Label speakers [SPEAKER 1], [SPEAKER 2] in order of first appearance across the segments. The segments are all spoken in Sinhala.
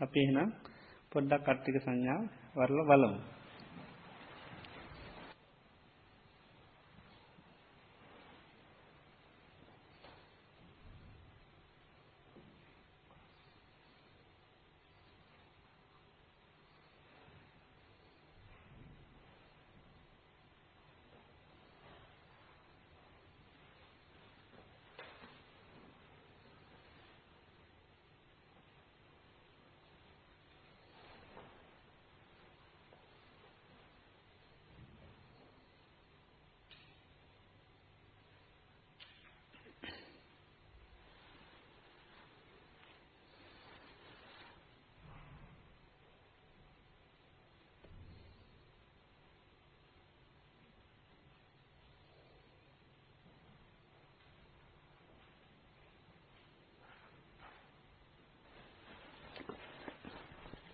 [SPEAKER 1] අපි එහෙනම් පොඩ්ඩක් කට්ටික සංඥා වරල බලමු.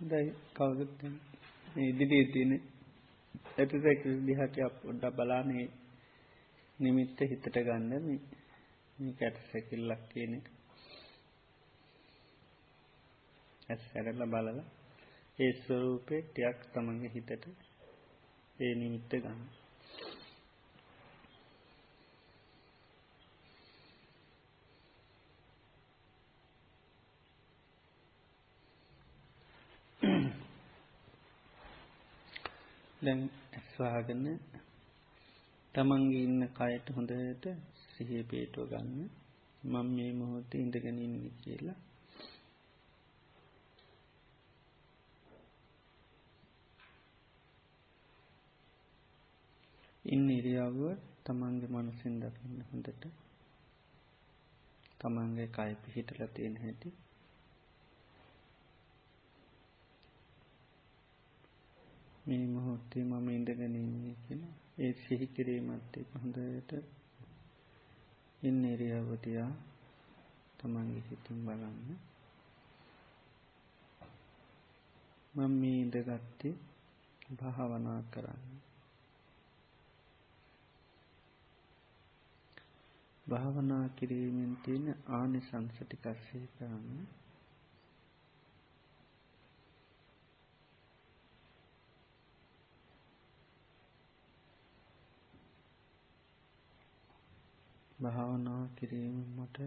[SPEAKER 1] දැයි කවුරුත් ඉදිරියේ තියෙන ඇතිසැක දිහට පොඩ්ඩක් බලානේ නිමිත්ත හිතට ගන්න මේ ඇට සැකිල්ලක් කියන එක. ඇස් සැරල බලල ඒ ස්වරූපය ටයක් තමන්ගේ හිතට ඒ නිමිත්ත ගන්න. දැන් ඇස්වාගෙන තමන්ගේ ඉන්න කයට හොඳට සිහිය පේටෝ ගන්න. මං මේ මොහොත ඉඳගෙන ඉන්න කියලා. ඉන්න ඉරියව්ව තමන්ගේ මනසින් දකින්න හොඳට. තමන්ගේ කය පිහිටල තියෙන හැටි. මේ මොහොත්තේ මම ඉඳගෙනන්නේ කියලා. ඒ සිහි කිරීමත්තේ හොඳට ඉන්න එරියවතියා තමන්ගේ හිතින් බලන්න. මං මේ ඉඳගත්තේ භාවනා කරන්න. භාවනා කිරීමෙන් තියෙන ආනිසංසටිකස්සේ කරන්න. භාවනා කිරීම මට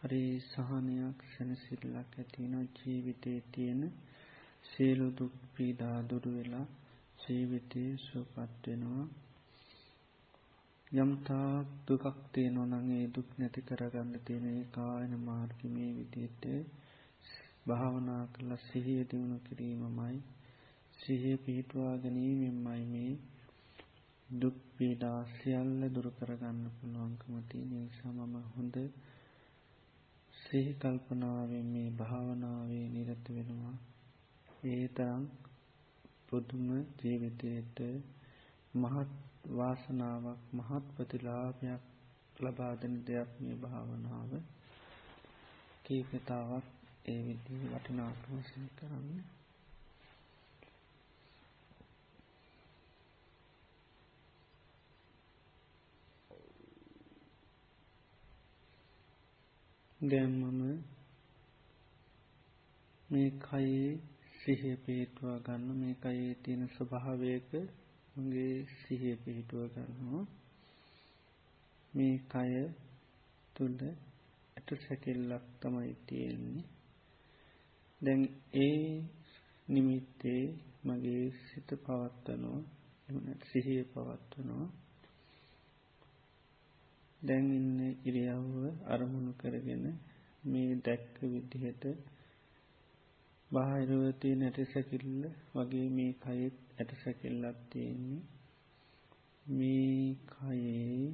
[SPEAKER 1] හරි සහනයක් සැනසිල්ලක් ඇතින ජීවිතේ තියෙන සියලු දුක් පීඩා දුරු වෙලා ජීවිතය සුපත්වෙනවා යම්තා දුකක් තියෙනො නගේ දුක් නැති කරගන්න තියෙන කායන මාර්ගමේ විදියට භාවනා කළ සිහිය දියුණු කිරීමමයි සිහිය පිහිටවා ගැනීමෙන්මයි මේ දුක් පීඩා සියල්ල දුරු කරගන්න පුළුවන්කමති නිසා මම හොඳ සිහි කල්පනාවෙන් මේ භාවනාවේ නිරත වෙනවා. ඒ තරම් පුදුම ජීවිතයට මහත් වාසනාවක් මහත් ප්‍රතිලාභයක් ලබාදන දෙයක් මේ භාවනාව. කීපතාවක් ඒ විදිී වටිනාකමසය කරන්න. දැම්මම මේ කයේ සිහිය පිහිටුවා ගන්න මේ කයේ තියෙන ස්වභාවයක මගේ සිහිය පිහිටුව ගන්නවා. මේ කය තුළ ඇට සැකිල්ලක් තමයි තියෙන්නේ. දැන් ඒ නිමිත්තේ මගේ සිත පවත්වනවා එමනත් සිහිය පවත්වනවා. දැන් ඉන්න ඉරියව්ව අරමුණු කරගෙන මේ දැක්ක විදිහට බාහිරවතිය නැට සැකිල්ල වගේ මේ කයෙත් ඇට සැකිල්ලක් තියෙන්නේ. මේ කයේ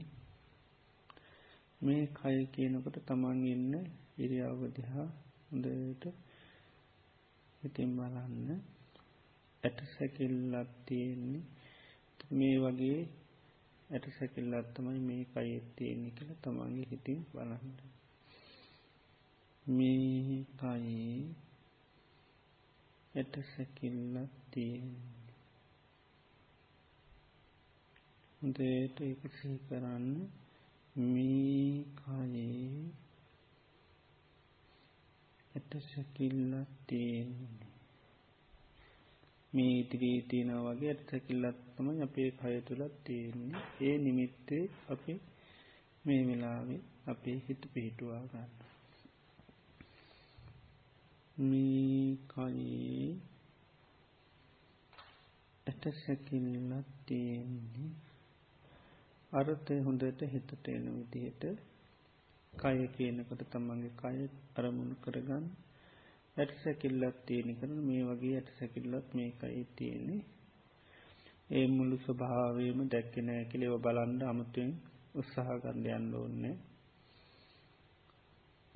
[SPEAKER 1] මේ කය කියනකොට තමන් ඉන්න ඉරියව්ව දිහා හොඳට ඉතින් බලන්න. ඇට සැකිල්ලක් තියෙන්නේ. මේ වගේ ඇට සැකිල්ලත් තමයි මේ කයෙත්තයෙන්නේ කළ තමන්ගේ හිතින් බලන්න. මේ කයේ ඇට සැකිල්ලත් තියෙන්නේ. හොඳට එකසී කරන්න මේ කයේ ඇට සැකිල්ලත් තියෙන්නේ. මේ ඉතිරී තියෙන වගේ ඇත් සැකිල්ලත්තම අපේ කය තුළත් තියෙන්නේ. ඒ නිමිත්තේ අපි මේ වෙලාවේ අපේ හිත පිහිටුවා ගන්න. මේ කයේ ඇට සැකිල්ලත් තියෙන්නේ. අරතය හොඳට හිතට එන විදිහට කය කියනකොට තමන්ගේ කය අරමුණු කරගන්න. ඇට සැකිල්ලත් තියෙන කරන මේ වගේ ඇට සැකිල්ලත් මේ කයි තියෙන්නේ. ඒ මුළු ස්වභාවයම දැක්කෙනෑ කෙලෙව බලන්ඩ අමුතුවෙන් උත්සාහකරන්න යන්න ඕන්නේ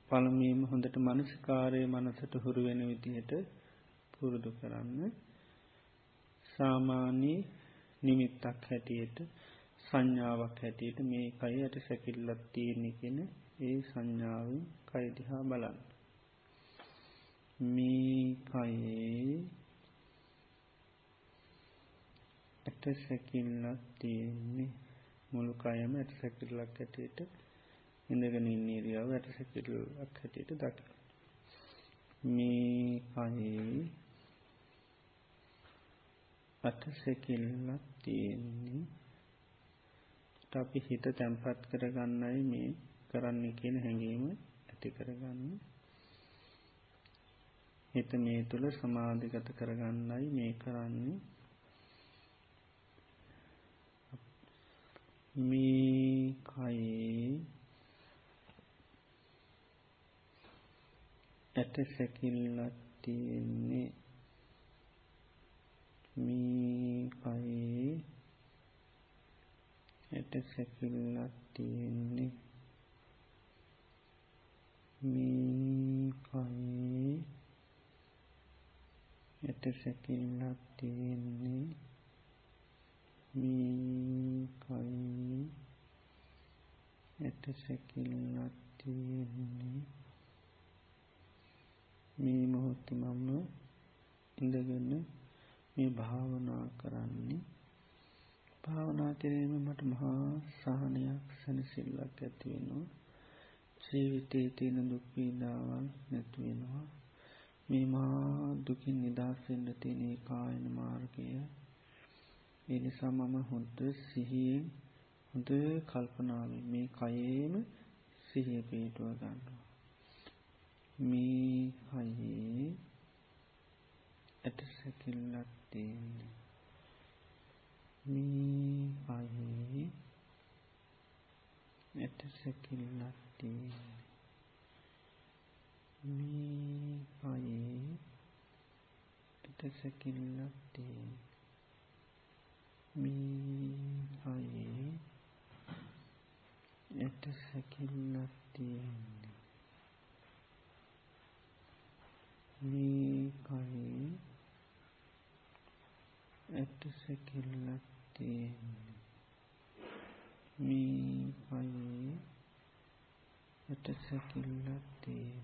[SPEAKER 1] පළමීම හොඳට මනසිකාරය මනසට හුරු වෙන විදිහට පුරුදු කරන්න. සාමාන්‍යී නිමිත්තක් හැටියට සංඥාවක් හැටියට මේ කයි ඇයට සැකිල්ලත් තියෙන්නේ කෙන ඒ සංඥාවෙන් කයිදිහා බලන්න. මේ කයේ ඇට සැකිල්ලක් තියෙන්නේ. මුළු කයම ඇට සැකිල්ලක් ඇටයට ඉඳගෙන ඉන්නේරියාව ඇට සැකිල්ලක් හැටියට දක. මේ කයේ අට සැකිල්ලක් තියෙන්නේ අපි හිත තැන්පත් කරගන්නයි මේ කරන්න කියන හැඟීම ඇති කරගන්න. හිත මේ තුළ සමාධිගත කරගන්නයි මේ කරන්නේ. මේ කයේ ඇට සැකිල්ලත් තියෙන්නේ. මේ කයේ ඇට සැකිල්ලත් තියෙන්නේ. මේ කයේ ඇට සැකිල්ලත් තියෙන්නේ. මේ කයේ ඇට සැකිල්ලත් තියෙන්නේ. මේ මොහොත්ති මම ඉඳගන්න මේ භාවනා කරන්නේ. භාවනා කිරීම මට මහා සහනයක් සැනසිල්ලක් ඇතිවෙනවා ජීවිතයේ තියෙන දුක්පීඩාවල් නැත්වෙනවා මේ මා දුකින් නිදස්සෙන්ට තියෙනේ කායන මාර්ගය. එනිසා මම හොද්ද සිහියෙන් හොඳ කල්පනාව මේ කයේම සිහිය පේටුව ගන්නවා. මේ කයේ ඇට සැකිල්ලක් තියෙන්නේ මේ කයේ ඇට සැකිල්ලක් තියෙන්නේ මේ කයේ ඇට සැකිල්ලක් තියෙන්නේ මේ කයේ ඇට සැකිල්ලක් තියෙන්නේ. මේ කයේ ඇට සැකිල්ලක් තියෙන්නේ. මේ කයේ ඇට සැකිල්ලක් තියෙන්නේ.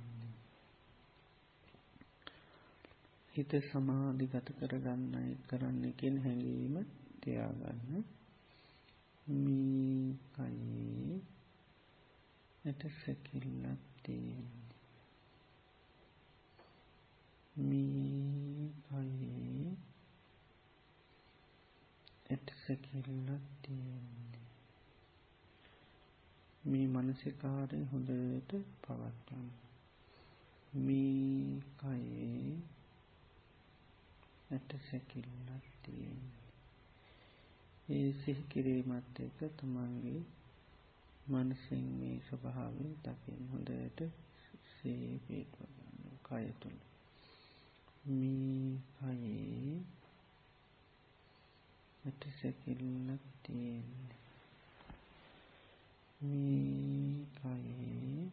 [SPEAKER 1] හිත සමාධිගත කරගන්නයි කරන්න එකෙන් හැඟීම තියාගන්න. මේ කයේ ඇට සැකිල්ලක් තියෙන්නේ. මේ කයේ ඇට සැකිල්ලක් තියෙන්නේ. මේ මනසිකාරය හොඳට පවත්වන්න. මේ කයේ ඇට සැකිල්ලක් තියෙන්නේ ඒ සිහිකිරීමත් එක තමන්ගේ මනසින් මේ ස්වභාවය දකිින් හොඳට සේ පේටවගන්න කය තුළ. මේ කයේ ඇට සැකිල්ලක් තියෙන්නේ මේ කයේ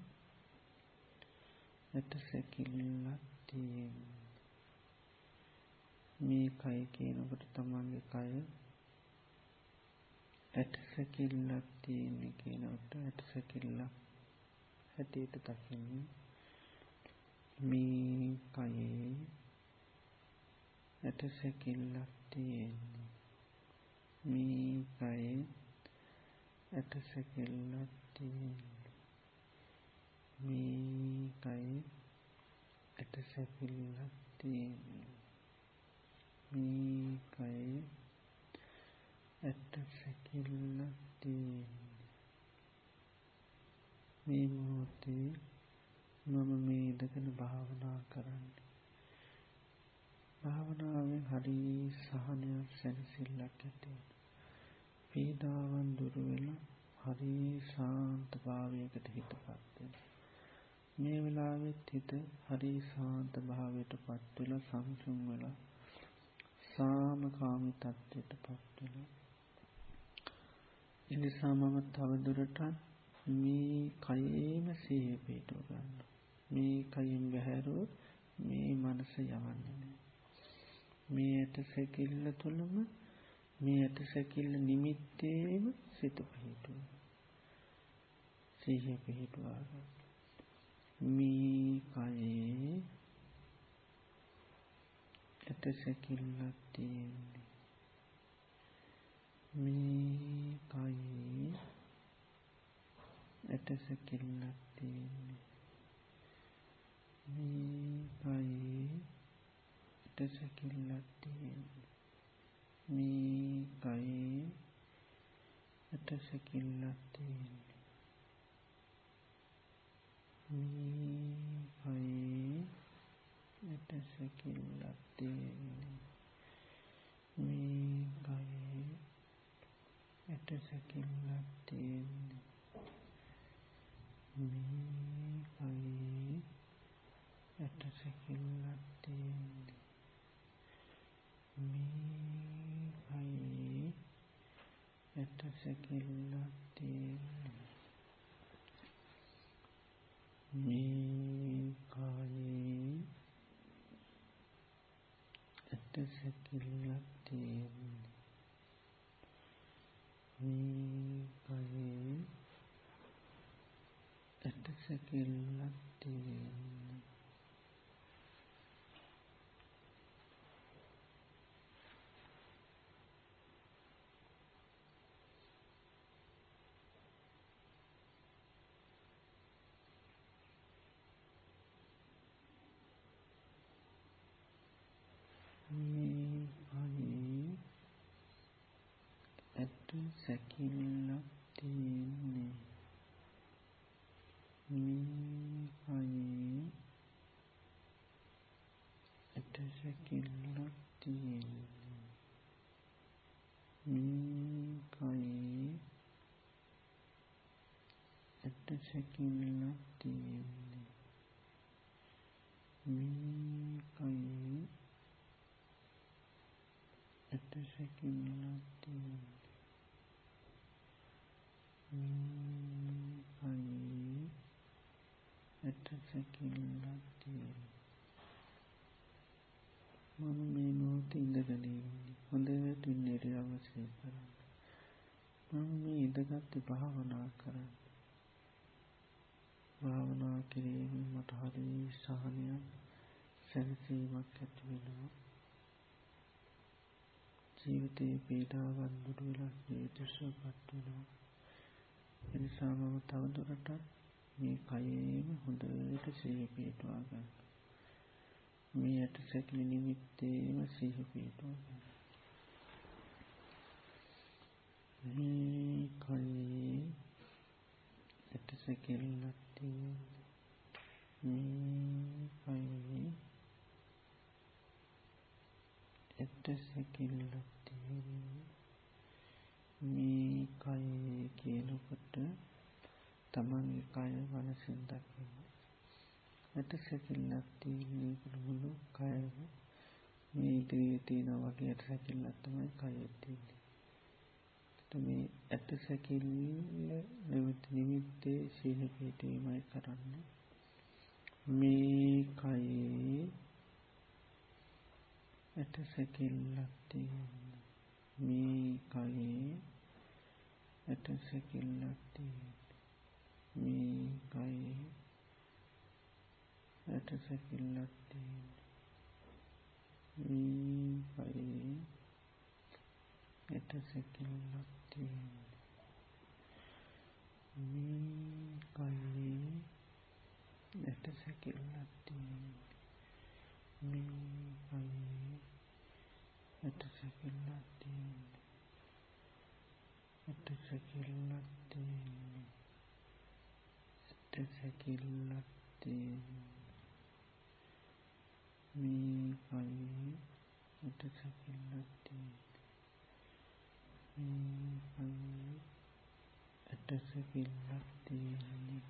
[SPEAKER 1] ඇට සැකිල්ලක් තියෙන්නේ මේ කය කියනකට තමන්ගේ කය ඇට සැකිල්ලක් තියෙන්නේ කියනට ඇට සැකිල්ලක් හැටියට දකින්න මේ කයේ ඇට සැකිල්ලක් තියෙන්නේ. මේ කයේ ඇට සැකිල්ලක් තියෙන්නේ. මේ කය ඇත්ත සැකිල්ලක් තියෙන්නේ. මේ මොහොතේ මම මේ ඉඳගෙන භාවනා කරන්නේ. භාවනාවෙන් හරි සහනයක් සැනසෙල්ලක් ඇති පීඩාවන් දුරු වෙලා හරි ශාන්ත භාවයකට හිතපත් වෙනවා. මේ වෙලාවෙත් හිත හරි ශාන්ත භාවයට පත් වෙලා සංසුන් වෙලා සාමකාමි තත්ත්වයට පත්වෙලා. එනිසා මම තවදුරටත් මේ කයේම සහය පේටෝ ගන්න. මේ කයින් බැහැරුවත් මේ මනස යවන්නන. මේ ඇට සැකිල්ල තුළම මේ ඇට සැකිල්ල නිමිත්තේම සිත පිහිටුව. සීහ පිහිටවාග. මේ කයේ ඇට සැකිල්ලක් තියෙන්නේ. මේ කයේ ඇට සැකිල්ලක් තියෙන්නේ. මේ කයේ ඇට සැකිල්ලක් තියෙන්නේ. මේ කයේ ඇට සැකිල්ලක් තියෙන්නේ. මේ කයේ ඇට සැකිල්ලක් තියෙන්නේ. මේ කයේ ඇට සැකිල්ලක් තියෙන්නේ. පින්වත් දේව සැකිල්ලක් තියෙන්නේ. මේ කයේ ඇට සැකිල්ලක් තියෙන්නේ. මේ කයේ ඇට සැකිල්ලක් තියෙන්නේ. මේ කයේ ඇට සැකිල්ලක් තියෙන්නේ. මේ කයේ ඇට සැකිල්ලක් තියෙන්නේ. මම මේ මොහොතේ ඉඳගෙන ඉන්නේ. හොඳට ඉන්නේ අවශ්‍ය කරන්න. මම මේ ඉඳගත්තු භාවනා කරන්න. භාවනා කිරීමෙන් මට හරි සහනයක් සැනසීමක් ඇති වෙනවා. ජීවිතයේ පීඩාවන් දුරු වෙලා ජීවිතය සුවපත් වෙනවා. එනිසා මම තවදුරටත් මේ කයේම හොඳට සිහිය පිහිටුවා ගන්න. මේ ඇට සැකිලි නිමිත්තේම සිහිය පිහිටුවා ගන්න. මේ කයේ ඇට සැකිල්ලක් තියෙන්නේ. මේ කයේ ඇට සැකිල්ලක් තියෙන්නේ. මේ කයේ කියනකොට තමන්ගේ කය මනසින් දකින්න. ඇට සැකිල්ලක් තියෙන්නේ මුළු කයම මේ ඉදිරියේ තියෙන වගේ ඇට සැකිල්ලක් තමයි කයේ තියෙන්නේ. මේ ඇට සැකිල්ල නැමති නිමිත්තේ සීහ පිහිටීමයි කරන්න. මේ කයේ ඇට සැකිල්ලක් තියෙන්නේ. මේ කයේ ඇට සැකිල්ලක් තියෙන්නේ. මේ කයේ ඇට සැකිල්ලක් තියෙන්නේ. මේ කයේ ඇට සැකිල්ලක් තියෙන්නේ. මේ කයේ ඇට සැකිල්ලක් තියෙන්නේ. මේ කයේ ඇට සැකිල්ලක් තියෙන්නේ. ඇට සැකිල්ලක් කිල්ලක් මේ කයේ උට සැකිල්ලක් මේ කයේ ඇට සැකිල්ලක් තියෙන්නේ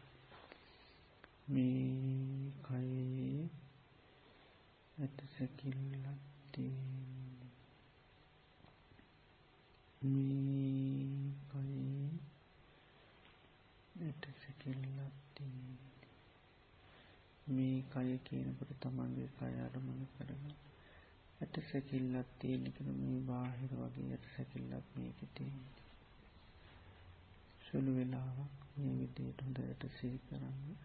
[SPEAKER 1] මේ කයේ ඇට සැකිල්ලක් තියෙන්නේ මේ කියනකට තමන්ගේ කය අරමණ කරගන්න ඇට සැකිල්ලක් තියෙනකෙන මේ බාහිර වගේ ඇට සැකිල්ලක් මේක තියෙන්නේ. සුළු වෙලාවක් මේ විදියට හොඳට සිහි කරන්න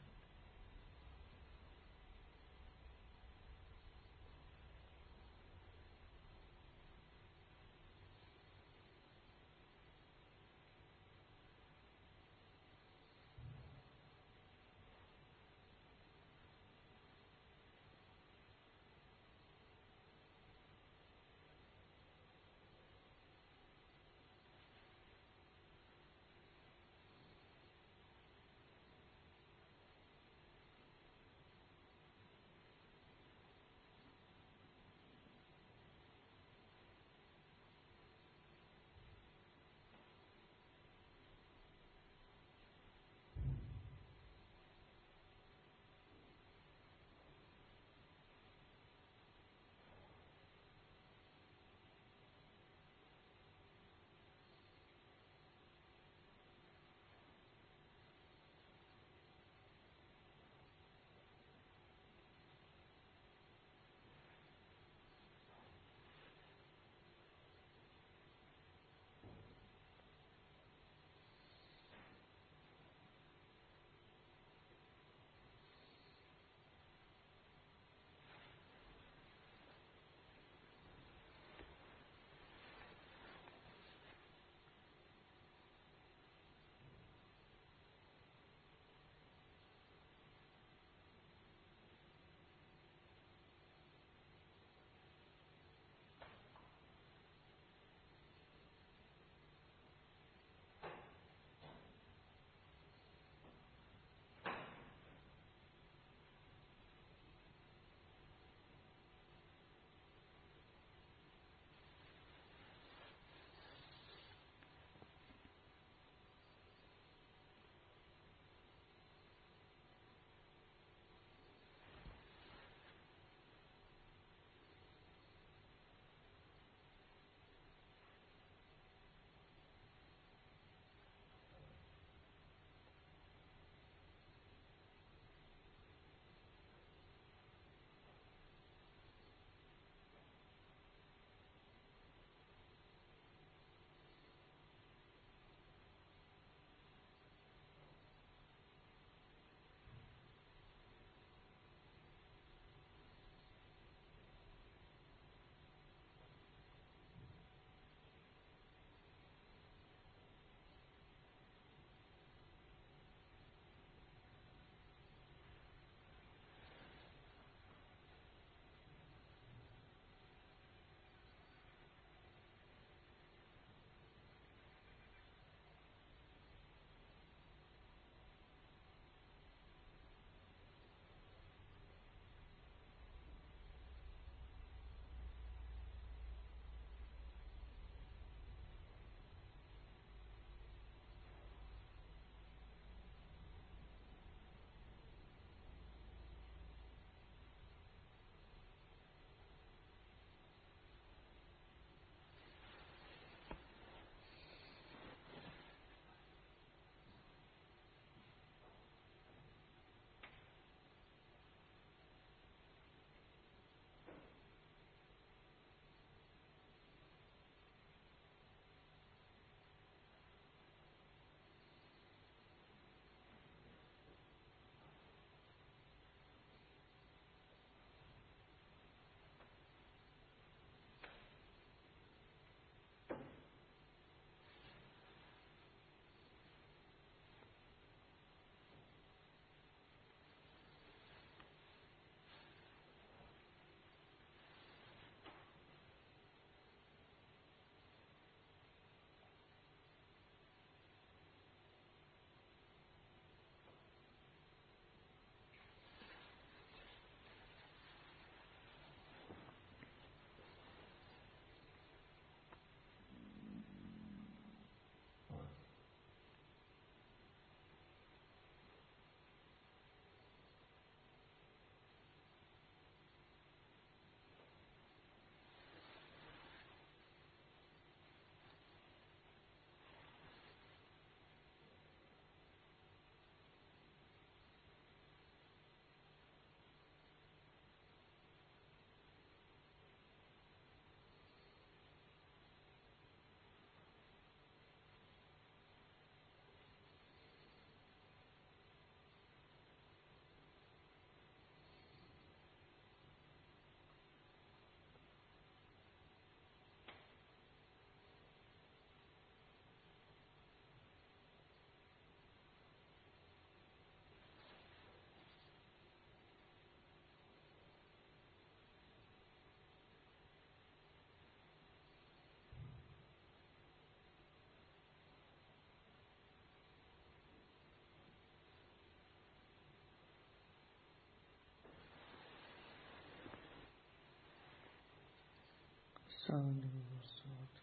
[SPEAKER 1] සාධසාධ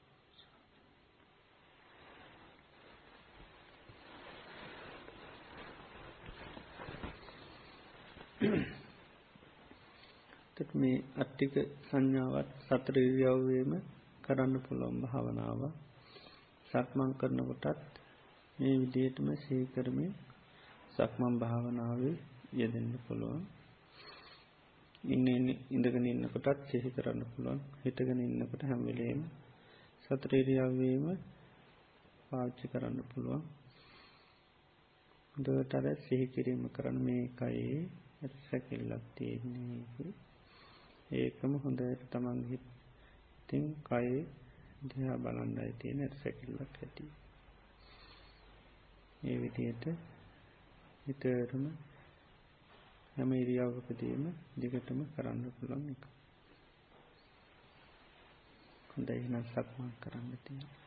[SPEAKER 1] තත් මේ අට්ටික සංඥාවත් සතර ඉරියව්වේම කරන්න පුළුවන් භාවනාව. සක්මං කරනකොටත් මේ විදියටම සීකරමින් සක්මන් භාවනාවේ යෙදෙන්න්න පුළුවන්. ඉන්න ඉඳගෙන ඉන්නකොටත් සිහි කරන්න පුළුවන්. හිටගෙන ඉන්නකොට හැමිලේම සතරේරියාවේම පාච්චි කරන්න පුළුවන්. දටර සිහි කිරීම කරන මේ කයේ ඇසැකිල්ලක් තියෙන්නේ ඒකම හොඳට තමන් හිතින් කයේ දිහා බලන්ඩයි තියෙන ඇසැකිල්ලක් ඇති. ඒ විදියට හිතරම හැම ඉරියාවකදීම දිගටම කරන්න පුළන් එක. හොඳයි නම් සක්මන් කරන්න තියෙන